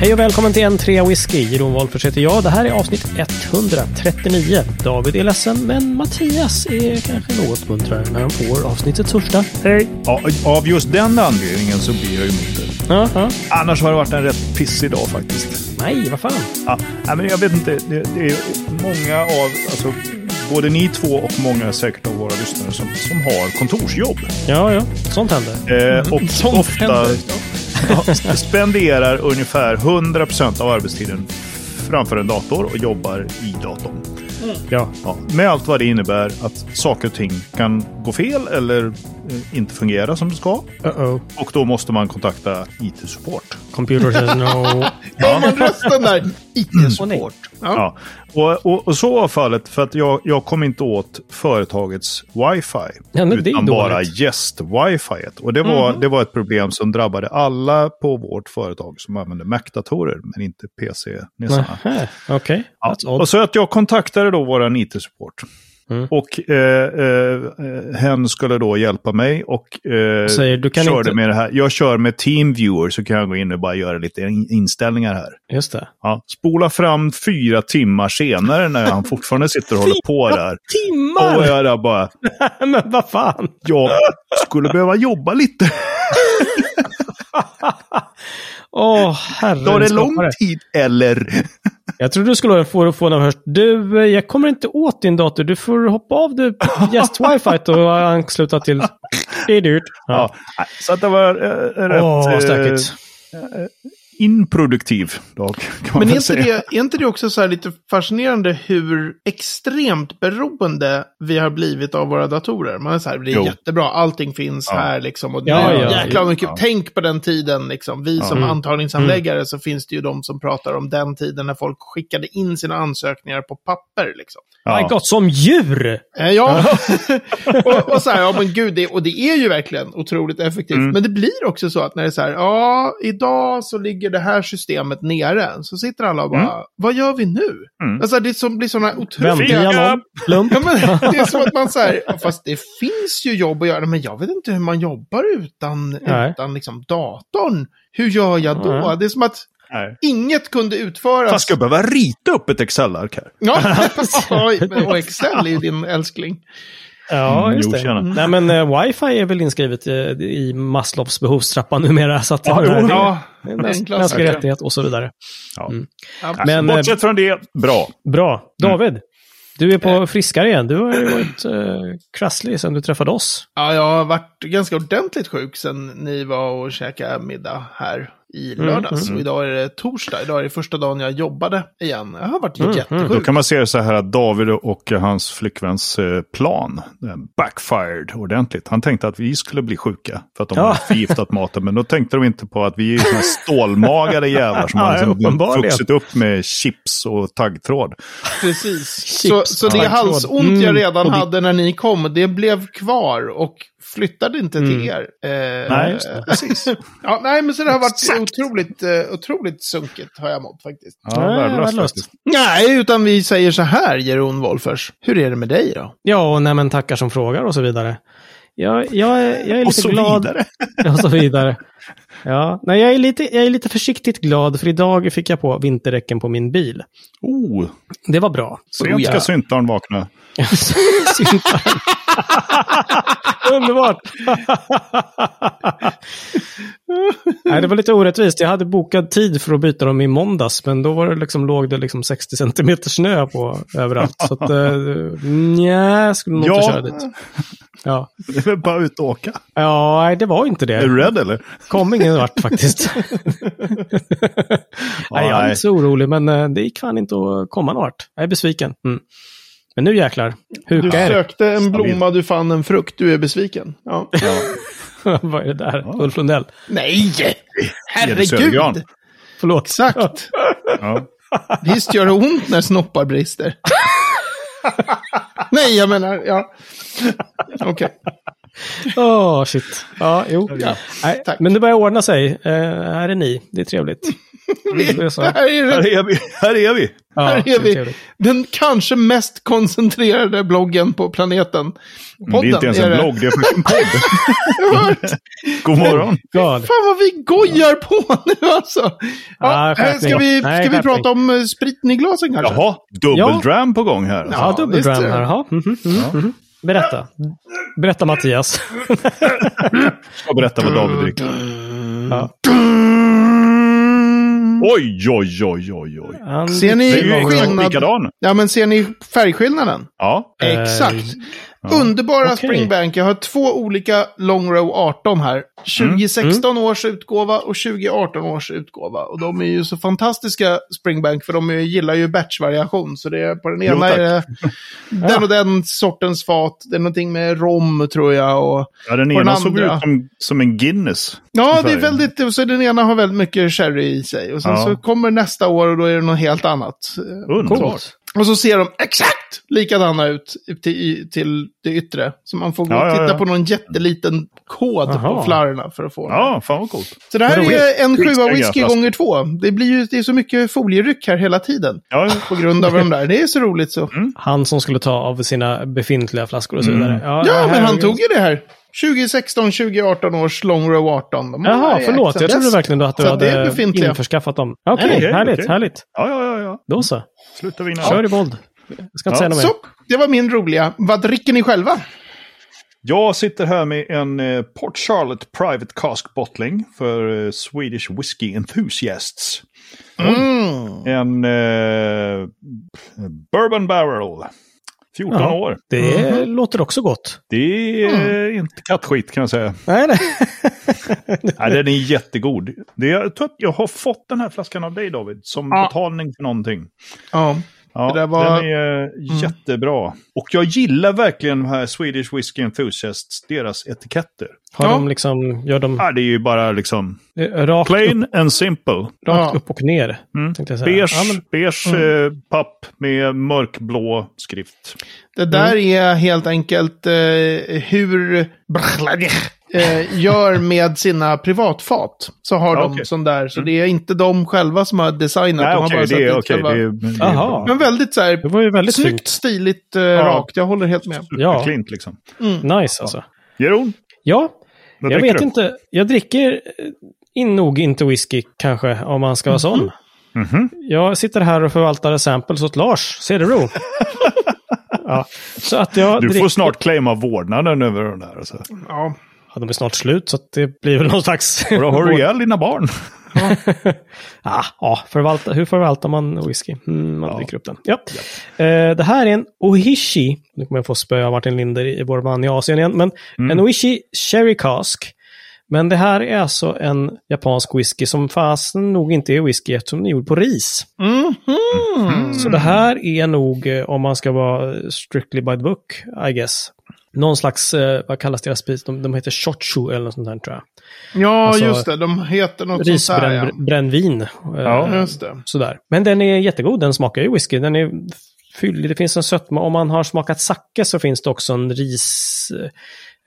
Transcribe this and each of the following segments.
Hej och välkommen till en trea whisky. Jeroen Wolffers heter jag. Det här är avsnitt 139. David är ledsen, men Mattias är kanske något muntrare när han får avsnittets första. Hej! Ja, av just den anledningen så blir jag ju munter. Ja, ja. Annars har det varit en rätt pissig dag faktiskt. Nej, vad fan. Ja, men jag vet inte, det, det är många av, alltså, både ni två och många säkert av våra lyssnare som, som har kontorsjobb. Ja, ja. Sånt händer. Eh, och Sånt ofta händer. Ja, spenderar ungefär 100% av arbetstiden framför en dator och jobbar i datorn. Ja. Ja, med allt vad det innebär att saker och ting kan gå fel eller eh, inte fungera som det ska. Uh-oh. Och då måste man kontakta IT-support. Computer says no. Ja, men rösten där. IT-support. Ja. Ja. Och, och, och så var fallet för att jag, jag kom inte åt företagets wifi. Ja, utan bara gäst-wifi. Och det var, det var ett problem som drabbade alla på vårt företag som använde Mac-datorer men inte PC-nissarna. Okej. Ja, That's odd. och så att jag kontaktade då våran IT-support. Mm. Och eh, eh, hen skulle då hjälpa mig och eh, Säger, du kan körde inte- med det här. Jag kör med TeamViewer så kan jag gå in och bara göra lite in- inställningar här. Just det. Ja, spola fram fyra timmar senare när han fortfarande sitter och håller på där. Och Timmar! jag där bara, men vad fan! jag skulle behöva jobba lite. Åh, herre. Tar det lång tid eller? Jag tror du skulle få, få den först. Du, eh, jag kommer inte åt din dator. Du får hoppa av det gäst-wifi och ansluta till... Det är dyrt. Ja. nej, Så att det var eh, rätt Åh, eh, stökigt. Improduktiv dag. Kan man Men är inte, det, är inte det också så här lite fascinerande hur extremt beroende vi har blivit av våra datorer? Man är så här, det är Jo. jättebra, allting finns Ja. här liksom. Och Ja, ja, jäkla ja. mycket, Ja. tänk på den tiden liksom. Vi som Mm. antagningsanläggare så finns det ju de som pratar om den tiden när folk skickade in sina ansökningar på papper liksom. My God, som djur! Eh, Ja, och, och så här, ja men gud, det, och det är ju verkligen otroligt effektivt. Mm. Men det blir också så att när det är så här, ja, idag så ligger det här systemet nere. Så sitter alla och bara, vad gör vi nu? Mm. Alltså det som blir sådana otroliga... Ja, men det är som att man säger, fast det finns ju jobb att göra, men jag vet inte hur man jobbar utan, Nej. utan liksom datorn. Hur gör jag då? Nej. Det är som att Nej. inget kunde utföras. Fast ska jag behöva rita upp ett Excel-ark här? Ja, och Excel är ju din älskling. Ja, Mm, just det. tjena. Nej, men uh, wifi är väl inskrivet uh, i Maslows behovstrappa numera. Så att, Ja, det, jo, det, Ja, mänsklig rättighet och så vidare. Ja. Mm. Ja, Men, eh, Bortsett från det, bra. Bra. David, du är på Eh. friskare igen. Du har ju varit uh, krasslig sedan du träffade oss. Ja, jag har varit ganska ordentligt sjuk sen ni var och käkade middag här i Mm, lördags. mm. Och idag är det torsdag. Idag är det första dagen jag jobbade igen. Jag har varit Mm, jättesjuk. Då kan man se det så här att David och hans flickväns eh, plan eh, backfired ordentligt. Han tänkte att vi skulle bli sjuka för att de Ja. hade förgiftat maten. Men då tänkte de inte på att vi är såna stålmagade jävlar som Ja, har vuxit upp med chips och taggtråd. Precis. Så, Chips, så det taggtråd. halsont jag Mm, redan hade när ni kom, det blev kvar och flyttade inte till Mm. er. Eh, Nej, just det. Precis. Ja, nej, men så det har varit Exakt. otroligt, eh, otroligt sunkigt har jag mått faktiskt. Ja, Nej, värdelöst faktiskt. Nej, utan vi säger så här, Jeroen Wolfers. Hur är det med dig då? Ja, och nej, men tackar som frågar och så vidare. Jag, jag, är- jag är Och lite så glad. vidare. Och så vidare. Ja, nej, jag, är lite, jag är lite försiktigt glad för idag fick jag på vinterdäcken på min bil. Oh, Det var bra. sent ska syntaren vakna. Syntaren. Underbart! Nej, det var lite orättvist. Jag hade bokad tid för att byta dem i måndags, men då var det liksom, låg det liksom 60 centimeter snö på överallt. Så att, eh, nja, skulle nog inte Ja. köra dit. Ja. Det är väl bara ut och åka. ja, nej, det var inte det. Är du rädd eller? Kom ingen vart faktiskt. nej, jag är inte så orolig, men eh, det gick fan inte att komma någon vart. Jag är besviken. Mm. Men nu jäklar. Du Huka er. sökte en blomma, du fann en frukt, du är besviken. Ja. Vad är det där? Ulf Lundell? Nej! Herregud! Förlåt. Exakt! Ja. Visst gör det ont när snoppar brister. Nej, jag menar, ja. Okej. Åh, shit. Ja, jo. Ja, Nej, tack. men det börjar ordna sig. Eh, här är ni. Det är trevligt. Det är så. Det här är, Här den, är vi. Här är vi. Ja, här det är vi. trevligt. den kanske mest koncentrerade bloggen på planeten. det är inte ens en det. blogg, det är faktiskt en podd. God morgon. God. Fan vad vi gojar på nu alltså. Ja, Ah, ska vi, Nej, ska vi prata om eh, spriten i glasen kanske? Jaha, dubbeldram på gång här. Ja, Ja, det. här. Jaha. Mhm, mhm, mhm. Berätta. Berätta Mattias. Jag berätta vad David dricker. Ja. Oj, oj, oj, oj, oj. Ser ni exakt skillnad? Ja, men ser ni färgskillnaden? Ja. Eh, Underbara Okej. Springbank. Jag har två olika Long Row 18 här. 2016 Mm. års utgåva och 2018 års utgåva. Och de är ju så fantastiska Springbank för de gillar ju batchvariation. Så det är på den Jo, ena tack. är det den och den sortens fat. Det är någonting med rom tror jag. Och, ja, den ena den såg ut som, som en Guinness. ja, det är väldigt, och så den ena har väldigt mycket sherry i sig. Och sen Ja. så kommer nästa år och då är det något helt annat. Underbart. Och så ser de exakt likadana ut till, till det yttre. Så man får gå Ja, och ja, titta ja. på någon jätteliten kod Aha. på flarrorna för att få. Ja, fan vad coolt. Så det här är en sjua whisky gånger två. Det blir ju det är så mycket folieryck här hela tiden. Ja, ja. På grund av de där. Det är så roligt så. Han som skulle ta av sina befintliga flaskor och så vidare. Ja, här- men han tog ju det här. 2016, 2018 års Long Row 18. De Jaha, förlåt. Jag trodde verkligen att du Så hade befintliga. införskaffat dem. Okej, okej, härligt, okej. härligt. ja, ja, ja, ja. Då så. Sluta vinna. Kör i våld. Jag ska inte Ja, säga något Så, mer. det var min roliga. Vad dricker ni själva? Jag sitter här med en eh, Port Charlotte Private Cask Bottling för eh, Swedish Whiskey Enthusiasts. Mm. En eh, Bourbon Barrel. 14 Ja. år. Det låter också gott. Det är inte kattskit kan jag säga. Nej, nej. Nej, den är jättegod. Det, jag tror att jag har fått den här flaskan av dig David. Som Ja. betalning för någonting. Ja. Ja, Det där var- Mm. Den är jättebra. Och jag gillar verkligen de här Swedish Whiskey Enthusiasts, deras etiketter. Har Ja. de liksom, gör de Ja, det är ju bara liksom eh, rakt, plain upp, and simple. rakt Ja. upp och ner? Mm. Tänkte jag säga. Beige, Ja, men, beige eh, papp med mörkblå skrift. Det där är helt enkelt eh, hur eh, gör med sina privatfat. Så har Ja, de okej. sån där. Så det är inte de själva som har designat. Nej, de har okej, bara det är okej. själva. Det är, det är. Men väldigt så här, det var ju väldigt snyggt, snyggt. stiligt, eh, rakt. Jag håller helt med. Ja. Klint liksom. Nice alltså. Jeroen, Ja, vad jag dricker vet du? inte. Jag dricker eh, in nog inte whisky kanske, om man ska vara sån. Mhm. Jag sitter här och förvaltar samples åt Lars Cederro. ja, så att jag Du dricker... får snart claima vårdnaden över den där. Alltså. Ja. Ja, de är snart slut, så det blir väl någon slags... Och då har du ihjäl dina barn. ah, ja, förvalta, hur förvaltar man whisky? Mm, man Ja. dricker upp den. Ja. Eh, det här är en Ohishi. Nu kommer jag få spöa Martin Linder i vår man i Asien igen. Men en Ohishi Sherry Cask. Men det här är alltså en japansk whisky som fasen nog inte är whisky eftersom den är gjord på ris. Mhm. Så det här är nog, eh, om man ska vara strictly by the book, I guess, någon slags, eh, vad kallas deras sprit? De, de heter shochu eller något sånt där tror jag. Ja, Alltså, just det. De heter något sånt där. Ja. Risbrännvin. Ja. Just det. Sådär. Men den är jättegod, den smakar ju whisky. Den är fyllig, det finns en sötma. Om man har smakat sake så finns det också en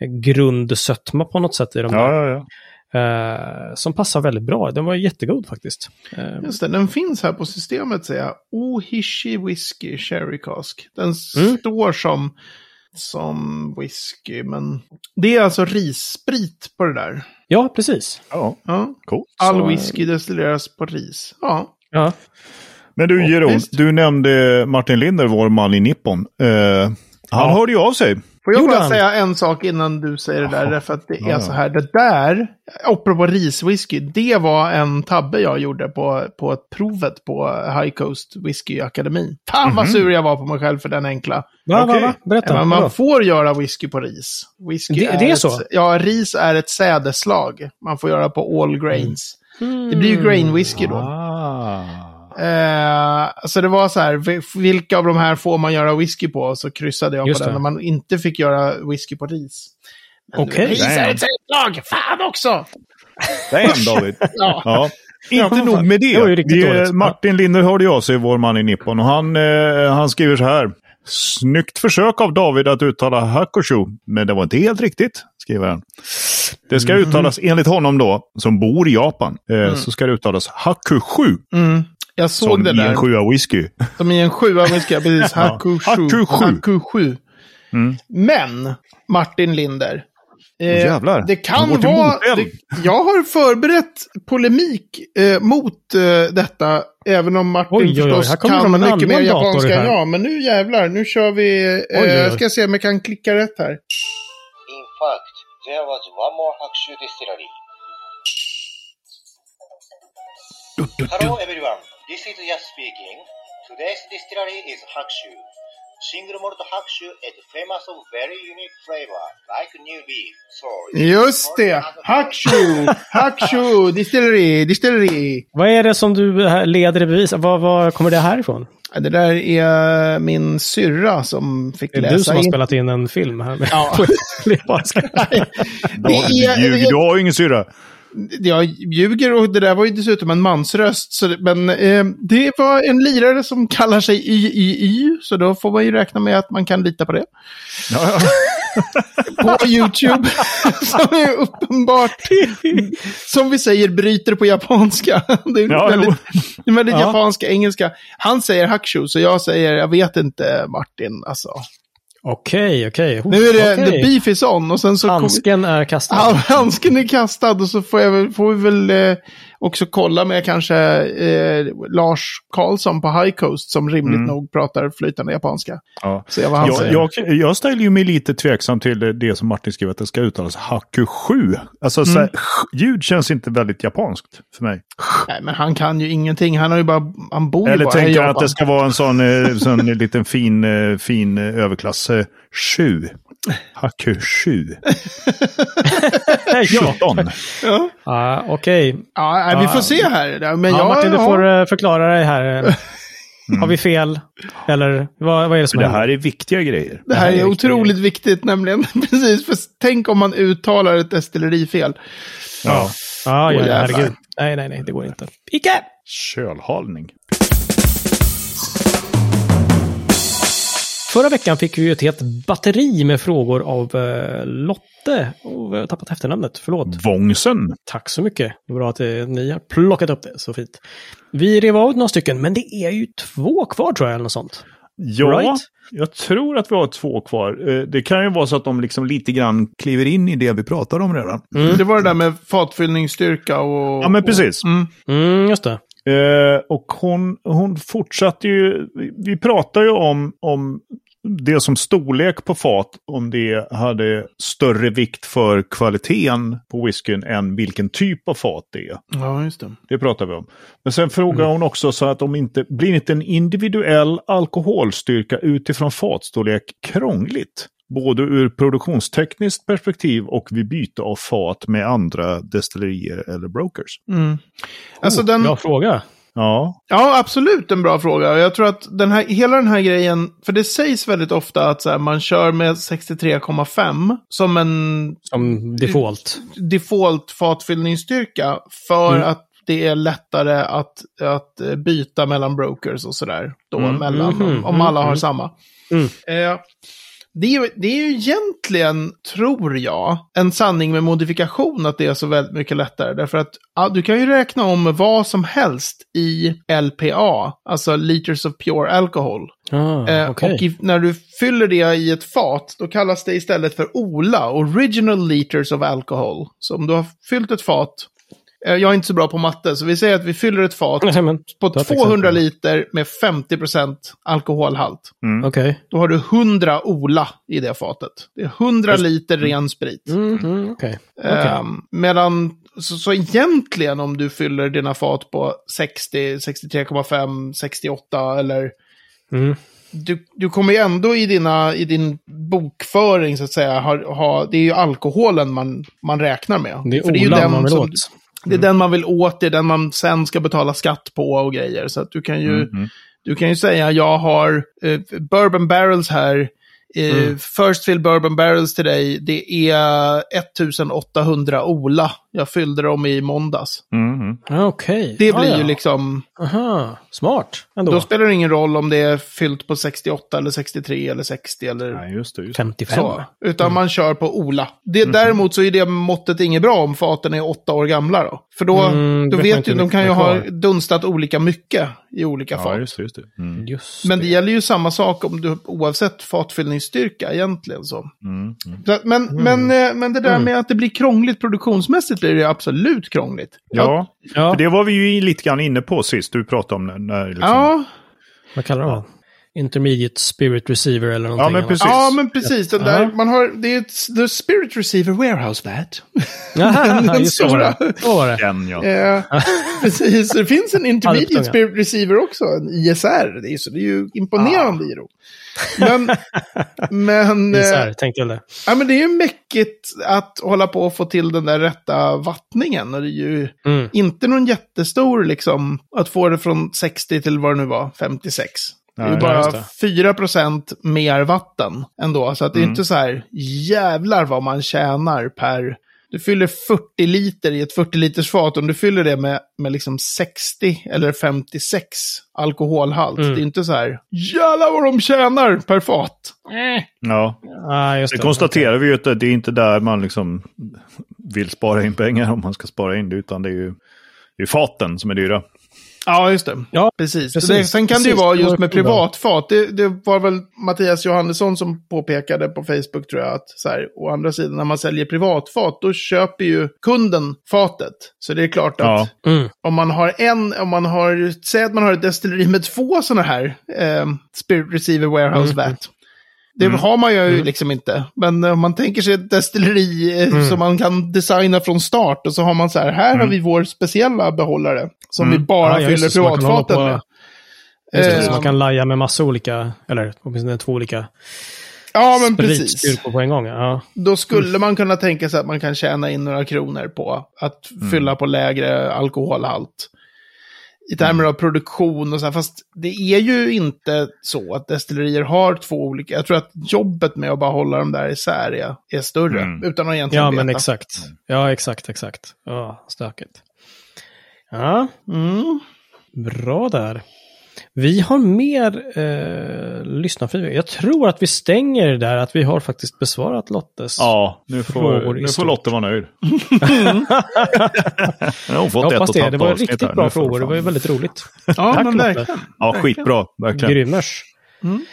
risgrundsötma på något sätt i de Ja, där. ja, ja. Eh, som passar väldigt bra. Den var jättegod faktiskt. Eh, Just det, den finns här på systemet säger jag. Ohishi Whisky Sherry Cask. Den Mm. står som, som whisky, men det är alltså rissprit på det där. ja, precis. ja. Ja. Cool. All Så- whisky destilleras på ris. Ja. Ja. Men du Jeroen, du nämnde Martin Linder, vår man i Nippon. Eh, han Ja. hörde ju av sig. Får jag Gjorde bara han? säga en sak innan du säger det där? Jaha. Därför att det är Ja, ja. så här. Det där, apropå riswhisky, det var en tabbe jag gjorde på, på ett provet på High Coast Whisky Akademin. Fan vad sur jag var på mig själv för den enkla. Va, va, Okej. va? Berätta. Men man får göra whisky på ris. Whisky Det- det är ett, så? Ja, ris är ett sädeslag. Man får göra på all grains. Det blir ju grain whisky då. Ah. Eh, så det var så här, vi- vilka av de här får man göra whisky på? Och så kryssade jag Just på den det. när man inte fick göra whisky på ris. Okej. Ris är ett sädeslag! Fan också! Damn David. Ja. Ja. Ja, Inte fan. nog med det. Det Vi, dåligt. Martin Linder hörde jag sig, vår man i Nippon. Och han, eh, han skriver så här. Snyggt försök av David att uttala Hakushu. Men det var inte helt riktigt, skriver han. Det ska uttalas, enligt honom då, som bor i Japan, eh, så ska det uttalas Hakushu. Mm. Jag såg Som det i där. en sjua whisky. Som i en sjua whisky, precis. Hakushu. Hakushu. Hakushu. Mm. Men, Martin Linder. eh, jävlar. Det kan vara... Det, jag har förberett polemik eh, mot eh, detta. Även om Martin Oj, oj, oj, förstås här kommer kan mycket mer japanska än jag. Men nu jävlar, nu kör vi... Eh, Oj, oj, oj. Ska se om jag kan klicka rätt här. In fact, there was one more Hakushu distillery. Hello everyone, this is Yas speaking. Today's distillery is Hakushu. Single malt Hakushu is famous of very unique flavor, like new beef. So Just det! Hakushu! Hakushu! Distillery! Distillery! Vad är det som du leder i bevis? Vad, vad kommer det här ifrån? Det där är min syrra som fick Det är läsa du som har in. spelat in en film här med Ja. Det är, du har ju ingen syrra. Jag ljuger och det där var ju dessutom en mansröst. Så, det- men eh, det var en lirare som kallar sig YYY, så då får man ju räkna med att man kan lita på det. Ja, ja. På YouTube, som är uppenbart, som vi säger, bryter på japanska. Det är Ja, väldigt, väldigt Ja. japanska, engelska. Han säger hakushu, så jag säger, jag vet inte Martin, alltså. Okej, okej. Nu är det Okej. the beef is on och sen så... Handsken är kastad. Ja, handsken är kastad och så får, jag, får vi väl eh, också kolla med kanske eh, Lars Karlsson på High Coast som rimligt nog pratar flytande japanska. Ja. Se vad han Jag, säger. jag, jag ställer ju mig lite tveksam till det- det som Martin skrev att det ska uttalas Hakushu. Alltså så här, ljud känns inte väldigt japanskt för mig. Nej, men han kan ju ingenting. Han har ju bara, han bor ju Eller bara tänker han Japan. att det ska vara en sån, eh, sån liten fin, eh, fin eh, överklass eh, sju. Hakushu. ja. 17. Ja, Ah, okej. ja nej, vi får se här. Ja, Men Ja, jag, Martin, du ja, får eh, förklara dig här. Har vi fel? Eller vad, vad är det som Det här är viktiga grejer. det här är viktigt. otroligt viktigt nämligen. Precis, för tänk om man uttalar ett destillerifel. Ja. Ja, ja, Åh, ja, herregud. Nej, nej, nej, det går inte. Icke! Kölhalning. Förra veckan fick vi ju ett helt batteri med frågor av eh, Lotte. Och vi har tappat efternamnet, förlåt. Vångsen. Tack så mycket. Det är bra att eh, ni har plockat upp det, så fint. Vi rev av några stycken, men det är ju två kvar tror jag, eller något sånt. Ja, Right? jag tror att vi har två kvar. Eh, Det kan ju vara så att de liksom lite grann kliver in i det vi pratar om redan. Det var det där med fatfyllningsstyrka och... Ja, men precis. Och, mm. Mm, just det. Eh, och hon, hon fortsatte ju, vi- vi pratar ju om, om det som storlek på fat, om det hade större vikt för kvaliteten på whiskyn än vilken typ av fat det är. Ja, just det. Det pratar vi om. Men sen frågar hon också så att om inte, blir inte en individuell alkoholstyrka utifrån fatstorlek krångligt? Både ur produktionstekniskt perspektiv och vid byte av fat med andra destillerier eller brokers. Mm. Alltså Oh, den... Bra fråga. Ja, Ja, absolut en bra fråga. Och Jag tror att den här, hela den här grejen, för det sägs väldigt ofta att så här, man kör med 63,5 som en Som default. default fatfyllningsstyrka för Mm. att det är lättare att, att eh, byta mellan brokers och sådär. Då Mm. mellan, Mhm, om, om alla har mm. samma. Mm. Eh, det, är, ju- det är ju egentligen, tror jag, en sanning med modifikation att det är så väldigt mycket lättare. Därför att ja, du kan ju räkna om vad som helst i LPA, alltså liters of pure alcohol. Ah, Eh, okej. Och i, när du fyller det i ett fat, då kallas det istället för OLA, Original Liters of Alcohol. Så om du har fyllt ett fat, jag är inte så bra på matte, så vi säger att vi fyller ett fat Nej, men, på ta ett 200 exempel. liter med 50% alkoholhalt. Okej. Då har du 100 OLA i det fatet. Det är 100 liter ren sprit. Mm, mm, okej. Okej. Ehm, medan, så, så egentligen om du fyller dina fat på 60, 63,5, 68 eller Mm. du, du kommer ju ändå i, dina, i din bokföring så att säga ha, ha det är ju alkoholen man, man räknar med. Det är För ju Ola man vill som- åt. Det är den man vill åt, det är den man sen ska betala skatt på och grejer. Så att du kan ju, Mhm. du kan ju säga jag har eh, bourbon barrels här Mm. First fill bourbon barrels till dig, det är 1800 Ola. Jag fyllde dem i måndags. Mm. Ah, Okej. Det Ah, blir ja. ju liksom, Aha, smart ändå. då spelar det ingen roll om det är fyllt på 68 eller 63 eller 60 eller Nej, just det. Just det. 55. så. Utan Mm. man kör på Ola. Det, Däremot så är det måttet inget bra om faten är åtta år gamla då. För då, Mm, då vet ju, hur de kan ju ha dunstat olika mycket i olika Ja, fat. just det. Just det. Mm. Just Men det gäller ju samma sak om du, oavsett fatfyllningsstyrka egentligen. Så. Mm. Mm. Så Men, men, eh, men det där Mm. med att det blir krångligt produktionsmässigt blir det absolut krångligt. Ja, Ja, för det var vi ju lite grann inne på sist du pratade om. När, när liksom... Ja, vad kallar de det? Intermediate Spirit Receiver eller någonting Ja, men precis. ja, men precis. Den där, man har, det är ett, the Spirit Receiver Warehouse. Jaha, Den just så var det. stora. Så var det. Den, ja. Eh, precis, det finns en Intermediate. Spirit Receiver också, en ISR. Det är, så det är ju imponerande i Men, men, eh, Isär, tänkte jag det. ja, men det är ju mäckigt att hålla på och få till den där rätta vattningen. Och det är ju Mm. inte någon jättestor, liksom, att få det från 60 till vad det nu var, 56. Det är bara det. 4% mer vatten ändå. Så att det är Mm. inte så här, jävlar vad man tjänar per... Du fyller 40 liter i ett 40 liters fat. Om du fyller det med, med liksom 60 eller 56 alkoholhalt. Mm. Det är inte så här, jävlar vad de tjänar per fat. ja. Ah, just Det det. konstaterar vi ju att det är inte där man liksom vill spara in pengar om man ska spara in det, utan det är ju det är faten som är dyra. Ja, just det. Ja, Precis. precis. Det, sen kan det ju Precis, vara just med privatfat. Det, det var väl Mattias Johannesson som påpekade på Facebook tror jag att så här, å andra sidan när man säljer privatfat då köper ju kunden fatet. Så det är klart att Ja. Mm. om man har en, om man har, säg att man har ett destilleri med två sådana här eh, Spirit Receiver Warehouse Mm. Vat. Det har man ju liksom inte. Men om man tänker sig ett destilleri eh, Mm. som man kan designa från start och så har man så här, här har vi vår speciella behållare som Mm. vi bara Ja, fyller privatfaten på- med. Det, Eh, man kan laja med massa olika, eller åtminstone två olika Ja, men precis. på en gång. Ja. Då skulle man kunna tänka sig att man kan tjäna in några kronor på att fylla på lägre alkoholhalt. I termer av produktion och så här. Fast det är ju inte så att destillerier har två olika. Jag tror att jobbet med att bara hålla dem där isär är, är större. Mm. Utan att egentligen ja, veta. men exakt. Ja, exakt, exakt. Ja, stökigt. Ja, Mm. bra där. Vi har mer eh, lyssnarfeedback. Jag tror att vi stänger det där, att vi har faktiskt besvarat Lottes. Ja, nu Frågor får, nu får. Lotte vara nöjd. Hon fått Jag hoppas ett det. Det var riktigt här. bra frågor. Det var ju väldigt roligt. Ja, Tack, men Lotte. verkligen. Ja, skitbra. Verkligen. Grymmers. Mm.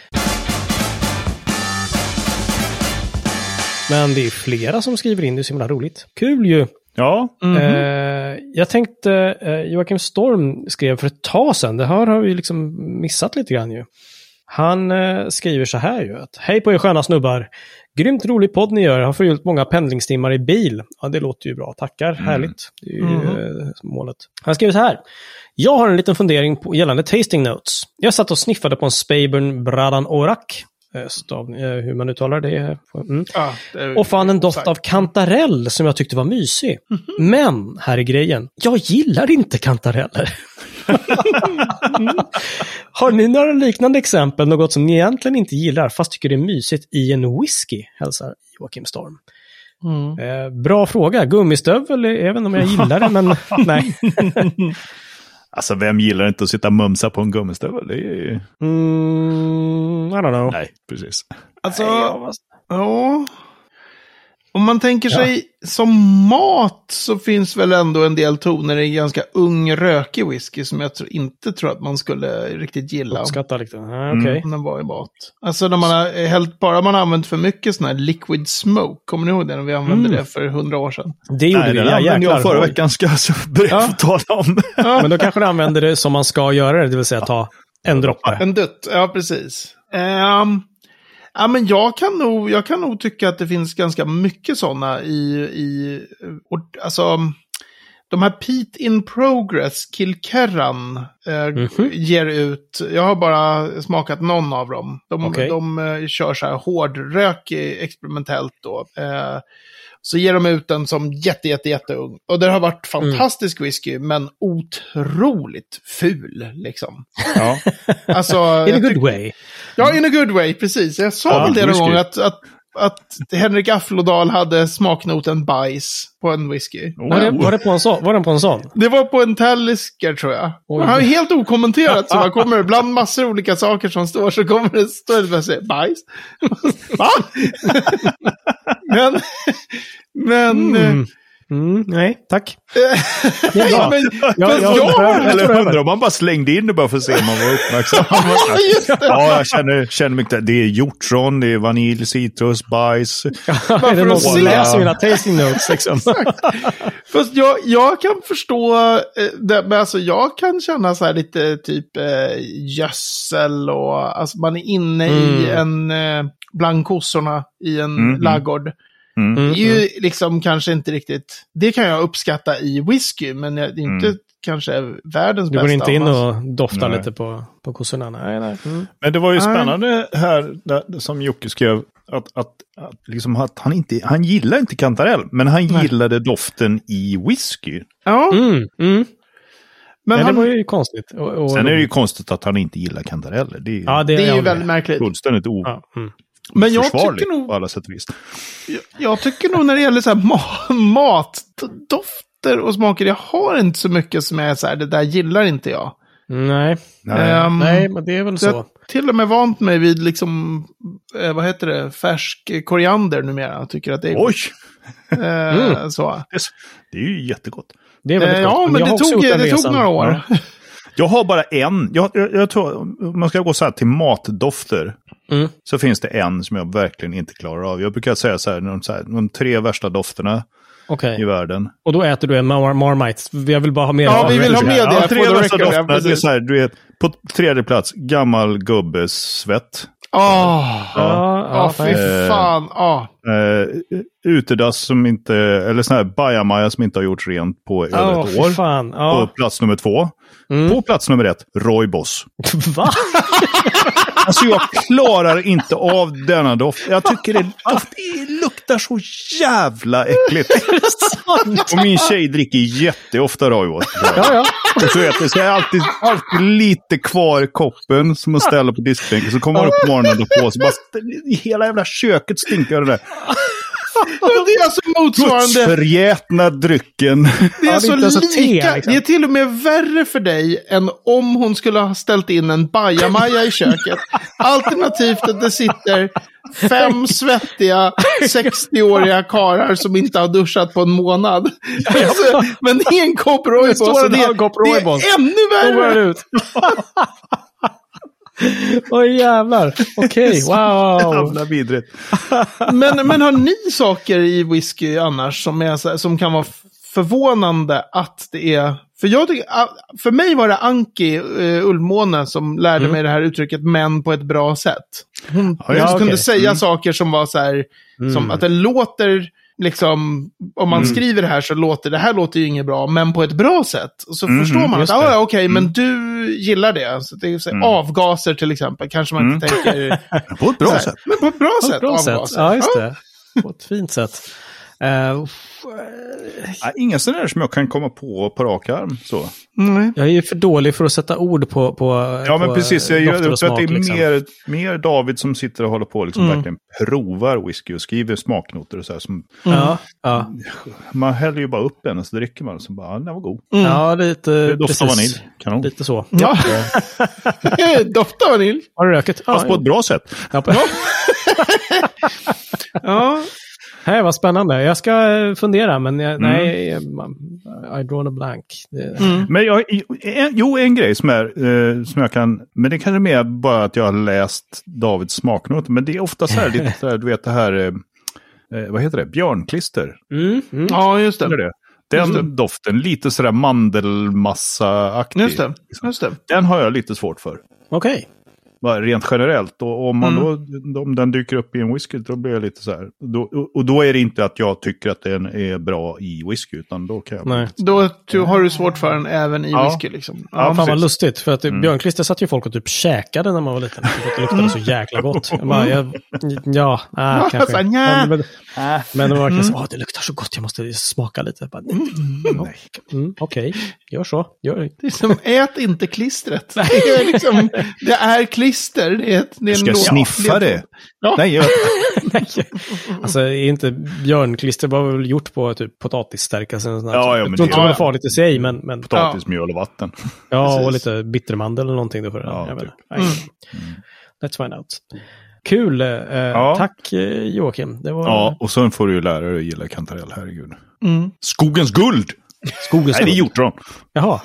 Men det är flera som skriver in, det är så himla roligt. Kul ju! Ja, Mhm. Eh, jag tänkte, eh, Joakim Storm skrev för ett tag sedan, det här har vi liksom missat lite grann ju. Han eh, skriver så här ju, att hej på er sköna snubbar. Grymt rolig podd ni gör, har förgylt många pendlingstimmar i bil. Ja, det låter ju bra, tackar, härligt. Det är ju Mhm. eh, målet. Han skriver så här. Jag har en liten fundering på gällande tasting notes. Jag satt och sniffade på en Speyburn Bradan Orak. Eh, Stav, eh, hur man uttalar det. Mm. Ja, det Och fann en doft av kantarell som jag tyckte var mysig. Men, här är grejen, jag gillar inte kantareller. Har ni några liknande exempel, något som ni egentligen inte gillar fast tycker det är mysigt i en whisky? Hälsar Joakim Storm. Mm. Eh, bra fråga. Gummistövel, vet inte om jag gillar det, men nej. alltså vem gillar inte att sitta och mumsa på en gummistövel? Det är ju... Mm, I don't know. Nej, precis. Alltså, Nej, jag Ja. Om man tänker Ja. sig som mat så finns väl ändå en del toner i ganska ung rökig whisky som jag tror, inte tror att man skulle riktigt gilla. Uppskatta lite. Ah, Okej. Om den var i mat. Alltså när man har hällt, bara man har använt för mycket sån här liquid smoke. Kommer ni ihåg det när vi använde Mm. det för hundra år sedan? Det gjorde Nej, vi. Ja, använde jag förra veckan ska jag så börja Ja. få tala om. Men då kanske du använder det som man ska göra det, det vill säga ta en droppe. En dutt, ja precis. Ehm, ja, men jag kan, nog, jag kan nog tycka att det finns ganska mycket sådana i, i och, alltså, de här Pete in Progress, Kilkerran, eh, Mhm. ger ut, jag har bara smakat någon av dem. De, Okej. de eh, kör så här hårdrök experimentellt då. Eh, så ger de ut den som jätte, jätte, jätteung. Och det har varit Mm. fantastisk whisky, men otroligt ful liksom. Ja. Alltså, In a good way. Ja, in a good way, precis. Jag sa Ja, väl det någon gång att, att, att Henrik Afflodal hade smaknoten bajs på en whisky. Var det, var det på en sån? Var den på en sån? Det var på en Talisker tror jag. Oj. Han är helt okommenterat så man kommer bland massor av olika saker som står så kommer det stå bara säga bajs. Va? men, men, Mm. Mm, nej, tack. bra. men, Ja, fast ja, jag, ja. Eller jag undrar om man bara slängde in det bara för att se om man var uppmärksam. Ja, ja, jag känner, känner mycket. Det är hjortron, det är vanilj, citrus, bajs. är det någon som se. läser mina tasting notes liksom? Fast jag, jag kan förstå, eh, det, men alltså jag kan känna så här lite typ eh, gödsel och alltså man är inne i en, eh, bland kossorna i en Mm, mm. laggård. Mm. Det är ju liksom kanske inte riktigt, det kan jag uppskatta i whisky, men det är inte Mm. kanske världens Du bästa. går inte in och doftar Nej. lite på, på kossorna? Nej, nej. Mm. Men det var ju Nej. spännande här, där, som Jocke skrev, att, att, att, liksom att han, inte, han gillar inte kantarell, men han Nej. gillade doften i whisky. Ja, Mm, mm. men Men han, det var ju konstigt. Och, och, Sen är det ju konstigt att han inte gillar kantareller. Det är ju Ja, det, det är ju väldigt märkligt. fullständigt Ja, mm. Men jag tycker nog, på alla sätt och vis. jag, jag tycker nog när det gäller så här ma matdofter och smaker, jag har inte så mycket som är så här, det där gillar inte jag. Nej. Nej. Ehm, nej, men det är väl Så jag till och med vant mig vid liksom, eh, vad heter det, färsk koriander numera. Jag tycker att det är Oj! gott. Eh, Mm. så. Det är, det är ju jättegott. Det är väldigt Eh, gott. ja, men jag det tog, det tog några år. Jag har bara en. Jag, jag, jag tror, om man ska gå så här till matdofter. Mm. Så finns det en som jag verkligen inte klarar av. Jag brukar säga så här, de, så här, de tre värsta dofterna Okej. i världen. Och då äter du en Mar Marmite. Jag vill bara ha mer Ja, av vi det. vill ha med det. Ja, tre värsta ja, dofterna. Det är så här, du vet, på tredje plats, gammal gubbes svett. Åh, Ja, ja, ja, fy Eh, fan. Ja. Eh, utedass som inte, eller sån här bajamaja som inte har gjorts rent på över ett år. fan. På Ja. plats nummer två. Mm. På plats nummer ett, Roybos. Va? Alltså jag klarar inte av denna doft. Jag tycker det, doft, det luktar så jävla äckligt. Och min tjej dricker jätteofta Roybos. Ja, ja. Så vet du, så är det alltid, alltid lite kvar i koppen som man ställer på diskbänken. Så kommer man upp på morgonen och på så bara hela jävla köket stinker det där. Det är alltså motsvarande. Gudsförgätna drycken. Det är Ja, det är så te, lika. liksom. Det är till och med värre för dig än om hon skulle ha ställt in en bajamaja i köket. Alternativt att det sitter fem svettiga 60-åriga karar som inte har duschat på en månad. Alltså, men det är en kopp Roybos. det, det Roybos. är ännu värre. Oj jävlar. Okej, wow. Jävla vidrigt. Men, men har ni saker i whisky annars som, är, som kan vara förvånande att det är... För, jag tycker, för mig var det Anki uh, Ullmåne som lärde mig det här uttrycket men på ett bra sätt. Hon, Ja, ja, hon kunde okej. säga saker som var så här, som att det låter, liksom, om man skriver det här så låter det här låter ju inget bra, men på ett bra sätt. Så Mhm, förstår man att, ah, det. ja, okej, men du gillar det. Så det är så, här, Avgaser till exempel, kanske man inte tänker... På ett bra här, sätt. Men på ett bra På sätt. ett bra sätt. avgaser. Ja, just det. På ett fint sätt. Eh, Nej, Inga sådana där som jag kan komma på på rak arm. Så. Nej. jag är ju för dålig för att sätta ord på, på Ja, men på precis. Jag, dofter jag, och tror att det är liksom. mer, mer David som sitter och håller på och liksom verkligen provar whisky och skriver smaknoter och så här. Som, Ja, ja. man häller ju bara upp en och så dricker man och så bara, ja, den var god. ja lite... Det doftar precis. vanilj. Kanon. Lite så. Ja. Doftar vanilj. Har du röket? Fast på ett bra sätt. Ja, Hej, vad spännande. Jag ska eh, fundera, men Mm. jag, nej, I drawn a blank. Det, Men jag, jo, en grej som, är, eh, som jag kan, men det kanske är mer bara att jag har läst Davids smaknoter. Men det är ofta så här, lite så här, du vet det här, eh, vad heter det, björnklister. mm, mm. ja, just Eller det. det? Den Just det. doften, lite sådär mandelmassa-aktig. Just det. Just det. Den har jag lite svårt för. Okej. Bara rent generellt. Och om, man Mm. då, om den dyker upp i en whisky, då blir jag lite så här. Då, och- och då är det inte att jag tycker att den är bra i whisky, utan då kan jag... Nej. Då har du svårt för den även i Ja. whisky liksom. Ja, Ja. Fan vad lustigt, för att mm. björnklister satt ju folk och typ käkade när man var liten. För att det luktade så jäkla gott. Jag bara, jag, ja, äh, kanske. Men, men, men det var verkligen så, åh, det luktar så gott, jag måste smaka lite. Jag Bara, mm, mm, Okej, gör så. Gör. Det är som, ät inte klistret. Det är, liksom, det är klister klister. Det är, ett, det är Ska jag sniffa det? Ja. Nej, jag... Nej. Alltså, är inte björnklister var väl gjort på typ potatisstärkelse? och sånt där. Ja, ja, jag tror det- inte det var ja. farligt i sig, men, men Potatis, mjöl och vatten. ja, och precis. lite bittermandel eller någonting. Då för det. Ja, jag typ. Nej. Let's find out. Kul. Eh, Tack eh, Joakim. Det var Ja, och sen får du ju lära dig att gilla kantarell, herregud. Mm. Skogens guld! Skogens Nej, det är hjortron. Jaha.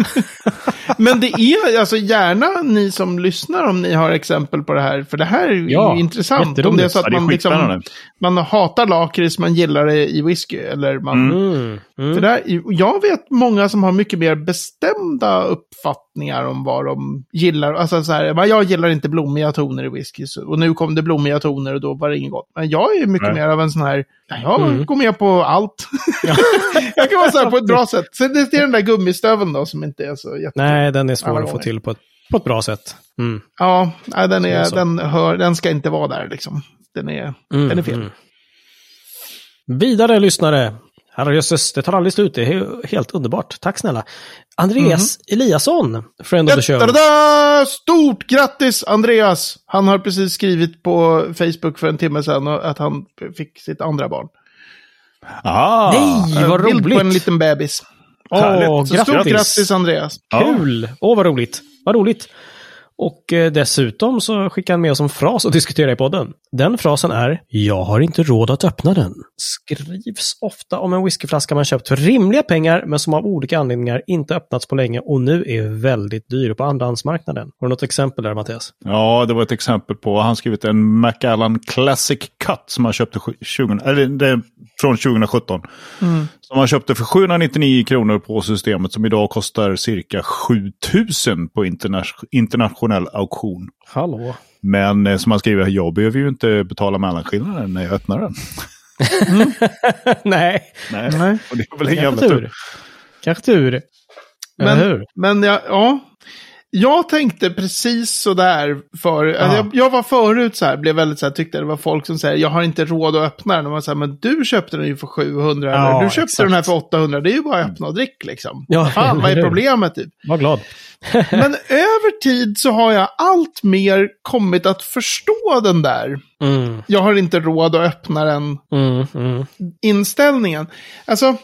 Men det är alltså gärna ni som lyssnar om ni har exempel på det här. För det här är ju Ja, intressant. Om det är så Ja, att det är man, liksom, man hatar lakrits, man gillar det i whisky. Eller man, Mm. Mm. För där, jag vet många som har mycket mer bestämda uppfattningar om vad de gillar. Alltså så här, "Men jag gillar inte blommiga toner i whisky. Och nu kom det blommiga toner och då var det inget gott. Men jag är mycket Nej. mer av en sån här, ja, jag Mm. går med på allt. jag kan vara så här på ett bra sätt. Sen det är den där gummistöveln då som inte är så jätte... Nej, den är svår att få till på ett, på ett bra sätt. Mm. Ja, den, är så. den, hör, den ska inte vara där liksom. Den är, Mm, den är fel. mm. Vidare lyssnare. Herrejösses, det tar aldrig slut. Det är he- helt underbart. Tack snälla. Andreas Eliasson, friend of the show. Stort grattis Andreas! Han har precis skrivit på Facebook för en timme sedan att han fick sitt andra barn. Ah! Nej, vad En bild roligt! på en liten bebis. Åh, stort grattis! grattis Andreas. Kul! Åh, vad roligt. Vad roligt. Och eh, dessutom så skickar han med oss en fras att diskutera i podden. Den frasen är “Jag har inte råd att öppna den”. Skrivs ofta om en whiskyflaska man köpt för rimliga pengar men som av olika anledningar inte öppnats på länge och nu är väldigt dyr på andrahandsmarknaden. Har du något exempel där Mattias? Ja, det var ett exempel på, han skrivit en Macallan Classic Cut som han köpte sju- 20, eller det är från 2017. Som han köpte för 799 kronor på systemet som idag kostar cirka 7000 på interna internationell auktion. Hallå? Men eh, som han skriver, jag behöver ju inte betala mellanskillnaden när jag öppnar den. Nej, Nej, Nej. och det är väl en jävla tur. tur. Kanske tur. Men-? Men jag, ja. Jag tänkte precis sådär för, Ja. jag, jag var förut så här, blev väldigt så här, tyckte det var folk som säger jag har inte råd att öppna den. Och man säger, men du köpte den ju för 700 Ja, eller du köpte exakt. den här för 800. Det är ju bara att öppna och drick liksom. Ja, Fan, vad är problemet typ? Var glad. Men över tid så har jag allt mer kommit att förstå den där. Mm, Jag har inte råd att öppna den mm, mm. inställningen. Alltså,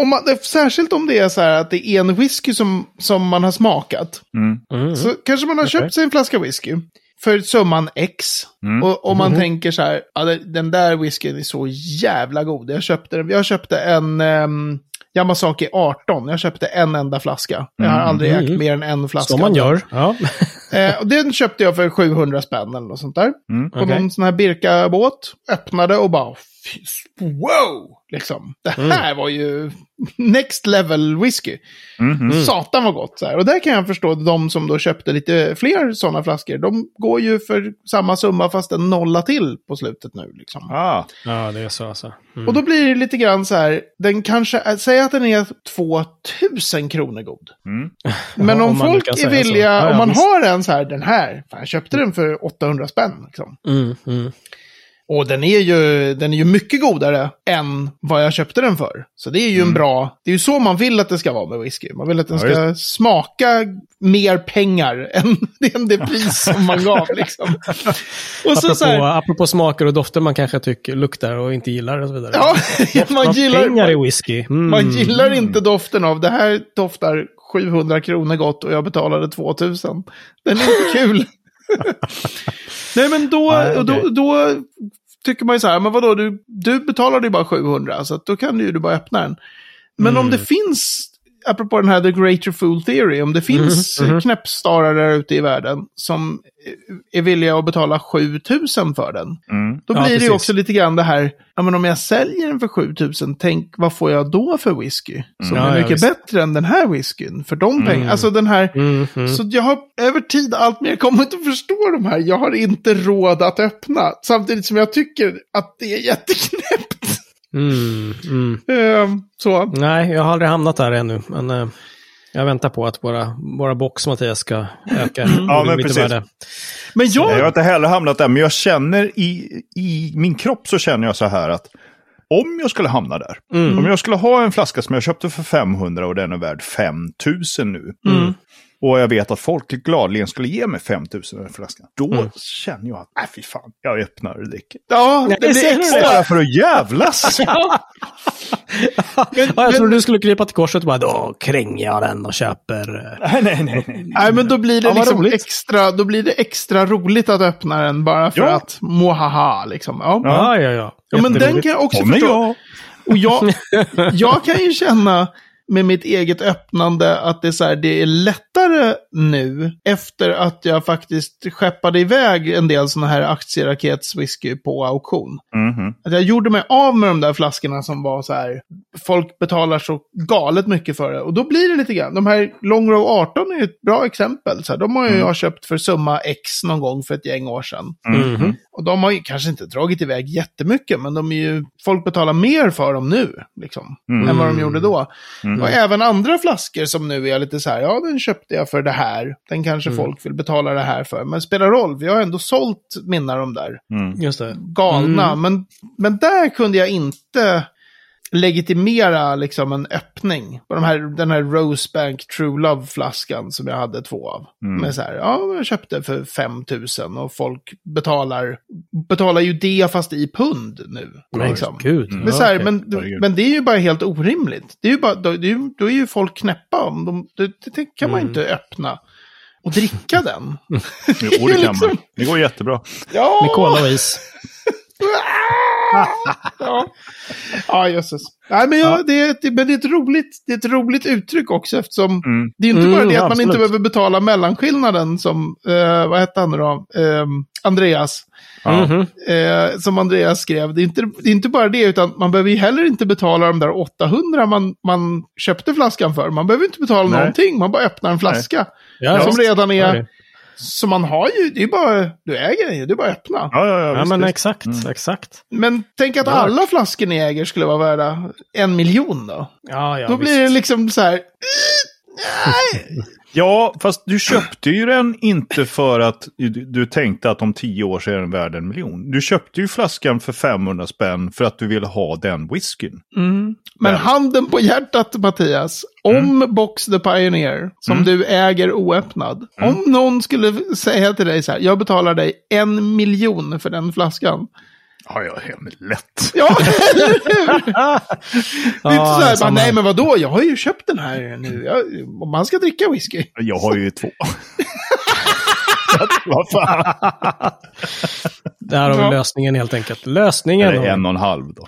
om man, särskilt om det är så här att det är en whisky som, som man har smakat. Mm. Så kanske man har Okej. köpt sig en flaska whisky för summan X. Mm. Och om man Mhm. tänker så här, ja, den där whiskyn är så jävla god. Jag köpte, den- jag köpte en um, Yamasaki 18. Jag köpte en enda flaska. Jag har aldrig Mm. ägt mer än en flaska. Som man gör. Ja. Eh, och den köpte jag för 700 spänn eller något sånt där. Mm. På Okej. någon sån här Birka-båt. Öppnade och bara, wow! Liksom. Det Mm. här var ju next level whisky. Mhm. Satan vad gott. Så här. Och där kan jag förstå de som då köpte lite fler sådana flaskor. De går ju för samma summa fast en nolla till på slutet nu. Liksom. Ah, ja, det är så alltså. Mm. Och då blir det lite grann så här, den kanske, säg att den är 2000 kronor god. mm. Men Ja, om, om folk är villiga, Ja, ja, om man visst. har en så här, den här, fan, jag köpte den för 800 spänn. Liksom. Mm, mm. Och den är, ju, den är ju mycket godare än vad jag köpte den för. Så det är ju en bra, det är ju så man vill att det ska vara med whisky. Man vill att den Ja, ska smaka mer pengar än, än det pris som man gav. Liksom. Och så, Apropå, så här, apropå smaker och dofter man kanske tycker luktar och inte gillar och så vidare. ja, man gillar, pengar i whisky. Mm. man gillar inte doften av det här doftar 700 kronor gott och jag betalade 2000. Den är inte kul. Nej men då, Nej, och då, då tycker man ju så här, men vadå, du, du betalade ju bara 700, så då kan du ju bara öppna den. Men om Mm. det finns, apropå den här The Greater Fool Theory, om det finns Mhm, mhm. knäppstarare där ute i världen som är villiga att betala 7000 för den. Mm. Då Ja, blir det ju också lite grann det här, ja men om jag säljer den för 7000, tänk vad får jag då för whisky? Som Ja, är ja, mycket visst. bättre än den här whiskyn. För de pengarna, alltså den här, Mm, mm. så jag har över tid allt mer kommit att förstå de här. Jag har inte råd att öppna. Samtidigt som jag tycker att det är jätteknäppt. Mm, mm. Ehm, så. Nej, jag har aldrig hamnat där ännu. Men eh, jag väntar på att våra, våra box Mattias ska öka. Ja, men precis. värde. Men Nej, jag har jag, inte heller hamnat där, men jag känner i, i min kropp så känner jag så här att om jag skulle hamna där, Mm. om jag skulle ha en flaska som jag köpte för 500 och den är värd 5000 nu, Mm. Och jag vet att folk gladeligen skulle ge mig 5000 för flaskan. Då Mm. känner jag att, nej fy fan, jag öppnar och dricker. Ja, det det blir extra. Bara för att jävlas! Ja, jag trodde du skulle krypa till korset och bara då kränger jag den och köper. eh, nej, nej, nej. nej. Nej, men då blir det Ja, liksom extra, då blir det extra roligt att öppna den bara för Ja. att mohaha liksom. Ja. Ja. Ja, ja, ja. Men den kan jag också Kommer förstå. jag. Och jag, jag kan ju känna med mitt eget öppnande att det är, så här, det är lättare nu efter att jag faktiskt skeppade iväg en del sådana här aktieraketswhisky på auktion. Mhm. Att jag gjorde mig av med de där flaskorna som var så här, folk betalar så galet mycket för det. Och då blir det lite grann, de här Long Row 18 är ett bra exempel. Så här, de har ju jag köpt för summa X någon gång för ett gäng år sedan. Mhm. Och de har ju kanske inte dragit iväg jättemycket, men de är ju, folk betalar mer för dem nu, liksom, Mm. än vad de gjorde då. Mm. Och även andra flaskor som nu är lite så här, ja den köpte jag för det här, den kanske Mm. folk vill betala det här för. Men spelar roll, vi har ändå sålt mina de där Mm. Just det. galna. Mm. Men, men där kunde jag inte legitimera liksom en öppning. På de här, den här Rosebank True Love-flaskan som jag hade två av. Mm. Men så här, ja, jag köpte för 5 000 och folk betalar, betalar ju det fast i pund nu. Men liksom. gud. Men, så här, men, men det är ju bara helt orimligt. Det är ju bara, då, det är, ju- då är ju folk knäppa. Om de, det, det kan man Mm. inte öppna. Och dricka den. Jo, det kan man. Liksom. Det går jättebra. Ja! Med cola och is. ja, ja jösses. Nej, men, ja, det, är, ett- men det, är ett roligt, det är ett roligt uttryck också eftersom Mm. det är inte bara Mm, det att man absolut. inte behöver betala mellanskillnaden som, eh, vad hette han nu då? Eh, Andreas. Ja. Mhm. Eh, som Andreas skrev. Det är, inte, det är inte bara det, utan man behöver ju heller inte betala de där 800 man, man köpte flaskan för. Man behöver inte betala Nej. någonting, man bara öppnar en flaska. Ja, som redan är. Så man har ju, det är bara, du äger den ju, det är bara att öppna. Ja, ja, ja, Ja, visst, men visst. exakt, Mm. exakt. Men tänk att Ja. alla flaskor ni äger skulle vara värda en miljon då. Ja, ja, då blir det visst. liksom så här, Ja, fast du köpte ju den inte för att du, tänkte att om tio år så är den värd en miljon. Du köpte ju flaskan för 500 spänn för att du ville ha den whiskyn. Men Väl. handen på hjärtat Mattias, om Box the Pioneer, som Mm. du äger oöppnad, om någon skulle säga till dig så här, jag betalar dig en miljon för den flaskan. Ja, ja, helt lätt. Ja, eller hur? Det är inte så här, bara, nej men vadå, jag har ju köpt den här nu. Jag, om man ska dricka whisky. Jag har ju två. Vad fan? Där har vi Ja. lösningen helt enkelt. Lösningen. Eller en och en halv då.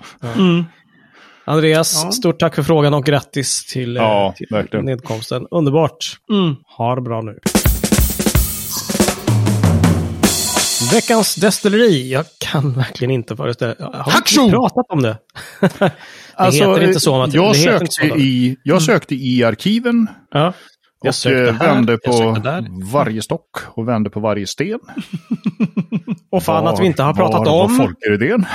Andreas, Ja. stort tack för frågan och grattis till, eh, Ja, till nedkomsten. Underbart. Mm. Ha det bra nu. Veckans destilleri. Jag kan verkligen inte föreställa Har vi pratat om det? det heter inte så. Mattias. jag sökte, i, jag sökte i arkiven Ja. Jag och sökte eh, här, vände på varje stock och vände på varje sten. Och fan att vi inte har pratat var, om. Var folkidén.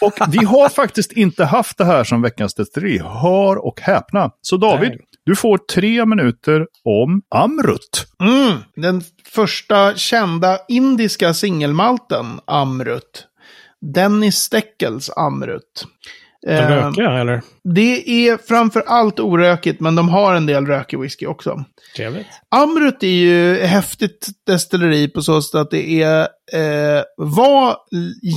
Och vi har faktiskt inte haft det här som veckans destilleri. Hör och häpna. Så David, Nej du får tre minuter om Amrut. Mm. Den första kända indiska singelmalten, Amrut. Dennis Steckels Amrut. Den Eh, rökiga eller? det är framför allt orökigt, men de har en del rökig whisky också. Trevligt. Amrut är ju häftigt destilleri på så sätt att det är, eh, var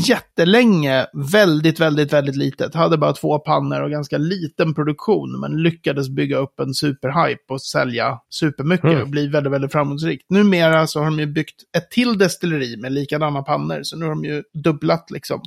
jättelänge väldigt, väldigt, väldigt litet. Hade bara två pannor och ganska liten produktion, men lyckades bygga upp en superhype och sälja supermycket Mm. och bli väldigt, väldigt framgångsrikt. Numera så har de ju byggt ett till destilleri med likadana pannor, så nu har de ju dubblat liksom.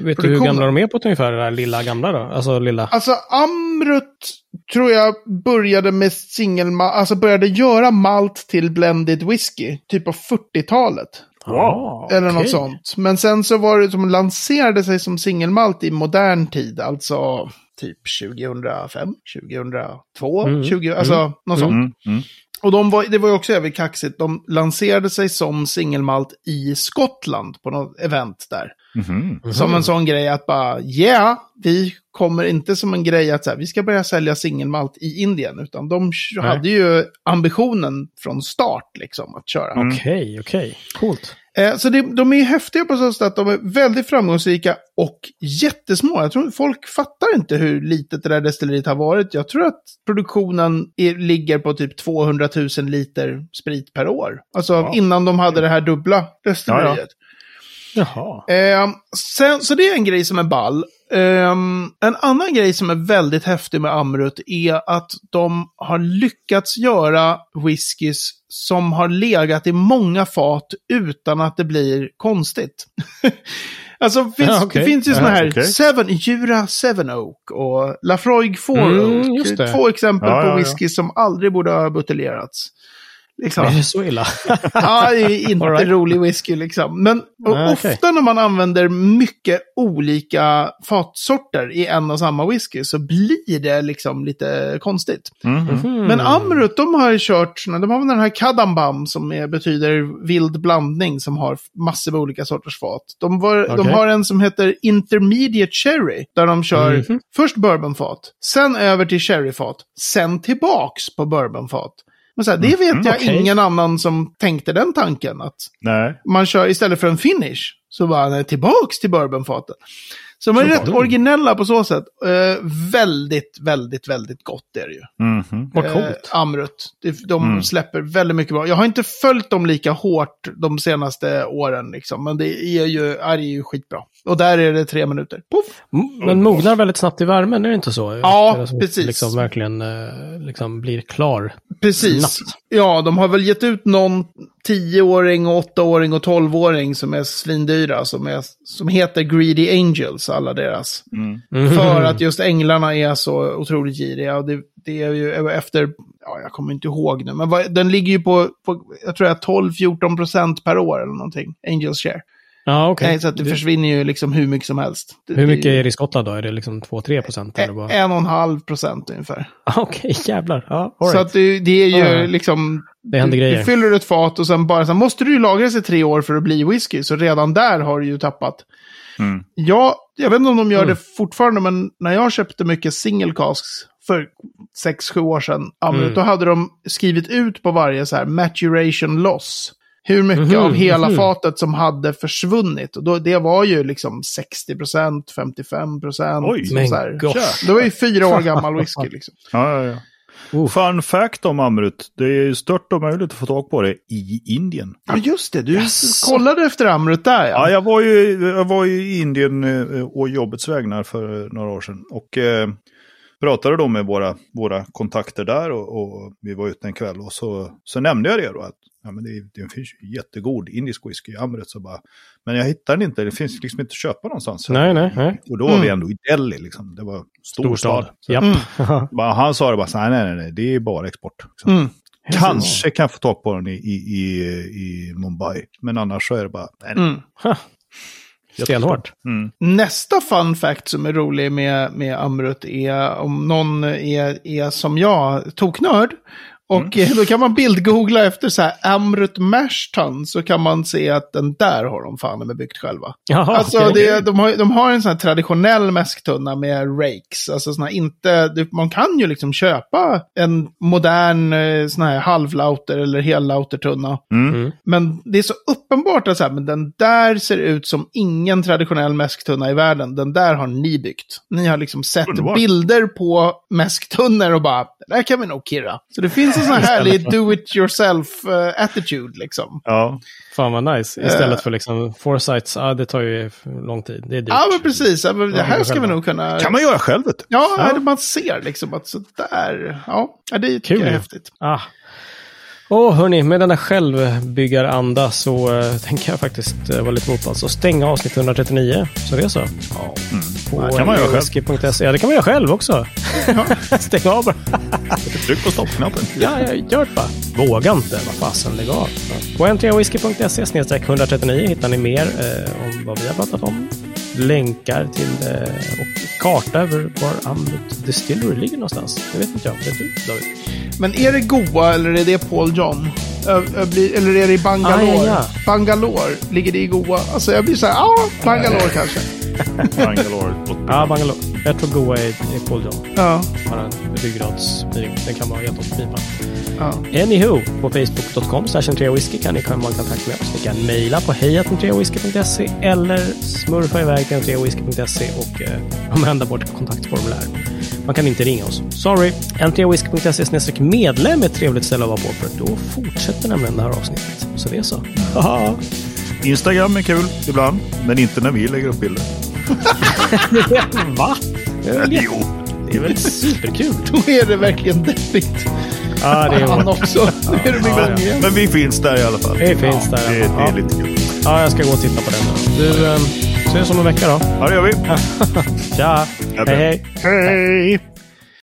Vet du hur gamla de är på ett ungefär, det där lilla gamla då? Alltså lilla... Alltså Amrut tror jag började med singelmalt, alltså började göra malt till blended whisky, typ på 40-talet. Wow. Eller något sånt. Men sen så var det som lanserade sig som singelmalt i modern tid, alltså typ 2005, 2002, Mm. 20, alltså något sånt. Mm, mm. Och de var, det var ju också jävligt kaxigt, de lanserade sig som singelmalt i Skottland på något event där. Mhm. Som en sån grej att bara, yeah, vi kommer inte som en grej att så här, vi ska börja sälja singelmalt i Indien. Utan de Nej. hade ju ambitionen från start liksom att köra. Mm. Okej, okej. Coolt. Eh, så det, de är häftiga på så sätt att de är väldigt framgångsrika och jättesmå. Jag tror folk fattar inte hur litet det där destilleriet har varit. Jag tror att produktionen är, ligger på typ 200 000 liter sprit per år. Alltså Ja. innan de hade det här dubbla destilleriet. Jaha. Eh, sen, så det är en grej som är ball. Ehm, en annan grej som är väldigt häftig med Amrut är att de har lyckats göra whiskys som har legat i många fat utan att det blir konstigt. alltså finns, Ja, okej. det finns ju såna Ja, här okej. Seven, Jura Seven Oak och Lafroig Four Mm, Oak. Två exempel Ja, på ja, ja. whisky som aldrig borde ha buteljerats. Liksom. Är det så illa? Ja, det är inte right. rolig whisky liksom. Men och Nej, okej. ofta när man använder mycket olika fatsorter i en och samma whisky så blir det liksom lite konstigt. Mhm. Hmm. Men Amrut, de har ju kört, de har den här Kadambam som är, betyder vild blandning som har massor med olika sorters fat. De, var, de Okej. har en som heter Intermediate Cherry, där de kör Mhm. först bourbonfat, sen över till sherryfat, sen tillbaks på bourbonfat. Men så här, det vet jag okej. ingen annan som tänkte den tanken. Att Nej. man kör istället för en finish, så var han tillbaks till bourbonfatet. Så de är rätt Mm. originella på så sätt. Eh, väldigt, väldigt, väldigt gott är det ju. Mhm. Vad Eh, coolt. Amrut. Det- De Mm. släpper väldigt mycket bra. Jag har inte följt dem lika hårt de senaste åren, liksom. men det är ju, är ju skitbra. Och där är det tre minuter. Puff! Men mognar väldigt snabbt i värmen, är det inte så? Ja, som precis. Liksom verkligen eh, liksom blir klar. Precis. Snabbt. Ja, de har väl gett ut någon 10-åring, och 8-åring och 12-åring som är svindyra. Som, är, som heter Greedy Angels, alla deras. Mm. För att just änglarna är så otroligt giriga. Och det, det är ju efter, ja jag kommer inte ihåg nu, men vad, den ligger ju på, på jag tror jag 12-14 procent per år eller någonting. Angels share. Ja, okej. Nej, så att det försvinner ju liksom hur mycket som helst. Det, Hur mycket det, är det i Skottland då? Är det liksom 2-3 procent? eller bara- En och en halv procent ungefär. Ah, Okej, jävlar. Ja, all Så right. att det, det är ju ja. liksom... Det händer du, grejer. du fyller ett fat och sen bara så här, måste du ju lagra sig tre år för att bli whisky. Så redan där har du ju tappat. Mm. Ja, jag vet inte om de gör Mm. det fortfarande, men när jag köpte mycket single casks för 6-7 år sedan, Mm. då hade de skrivit ut på varje så här maturation loss. Hur mycket Mhm, av hela mhm. fatet som hade försvunnit. Och då, det var ju liksom 60%, 55%. Oj. så Men gott. Det var ju fyra år gammal whisky liksom. Ja, ja, ja. Fun fact om Amrut. Det är stört omöjligt att få tag på det i Indien. Ja, just det. Du Jaså. kollade efter Amrut där, Ja, ja. jag var ju, jag var ju i Indien eh, å jobbets vägnar för några år sedan. Och eh, pratade då med våra, våra kontakter där och, och vi var ute en kväll. Och så, så nämnde jag det då att ja, men det, det finns ju jättegod indisk whisky i Amrut. Så bara, men jag hittar den inte, det finns liksom inte att köpa någonstans. Nej, nej, nej. Och då var vi Mm. ändå i Delhi, liksom. det var storstad. Japp. Mm. han sa det bara så här, nej, nej, nej, det är bara export. liksom. Mm. Kanske kan jag få tag på den i, i, i, i Mumbai, men annars så är det bara, nej, nej. Mm. Stenhårt. Mm. Nästa fun fact som är rolig med, med Amrut är om någon är, är som jag, toknörd. Och Mm. eh, då kan man bildgoogla efter så här Amrut Mashton så kan man se att den där har de fan med byggt själva. Jaha, alltså okej. det, de, har, de har en sån här traditionell mäsktunna med rakes. Alltså såna här inte, man kan ju liksom köpa en modern eh, sån här halvlauter eller hellautertunna. Mm. Mm. Men det är så uppenbart att så här, men den där ser ut som ingen traditionell mäsktunna i världen. Den där har ni byggt. Ni har liksom sett Underbart. bilder på mäsktunnor och bara, det där kan vi nog kirra. Så det finns en sån här härlig do it yourself eh, attitude liksom. Ja, Fan vad nice. Istället för liksom foresights, ja det tar ju lång tid. Det är dyrt. Ja, men precis. Ja, men det här ska vi nog kunna... kan man göra själv vet du. Ja, Ja. man ser liksom att sådär. Ja, ja det tycker Kul jag är ju. häftigt. Ah. Åh, hörni, med denna självbyggaranda så uh, tänker jag faktiskt uh, vara lite motvalls och stänga avsnitt 139. Så det är så. Ja. På Det kan man göra själv. Ja, det kan man göra själv också. Stäng av bara. Tryck på stoppknappen. Ja, jag gör det bara. Våga inte. Vad fasen, lägg av. Ja. På n3whisky.se snedstreck 139 hittar ni mer eh, om vad vi har pratat om. Länkar till och karta över var Amrut Distillery ligger någonstans. Det vet inte jag. Vet du, David? Men är det Goa eller är det Paul John? Ö, ö, blir- Eller är det i Bangalore? Ah, ja, ja. Bangalore, ligger det i Goa? Alltså jag blir så här, ja, Bangalore kanske. Bangalore. Ja, Bangalore. Jag tror Goa är, är cool då. Ja. Bara en ryggradsvirring. Den kan vara helt pipan. ja. Anywho, på facebook.com whisky kan ni komma i kontakt med oss. Ni kan mejla på hejatentreawhisky.se eller smurfa iväg till entreawhisky.se och eh, omvända vårt kontaktformulär. Man kan inte ringa oss. Sorry. Entreawhisky.se medlem är ett trevligt ställe att vara på för då fortsätter nämligen det här avsnittet. Så det är så. Haha. Instagram är kul ibland, men inte när vi lägger upp bilder. Va? Det Jo. Det är väl superkul? Då är det verkligen deppigt. Ja, det är Han också. Nu är de igång Men, igen. men vi finns där i alla fall. Det finns där, Det, det ja. är lite kul. Ja, jag ska gå och titta på den. Du, eh, ses om en vecka då. Ja, det gör vi. Tja! Ja, Hej hej! Hej!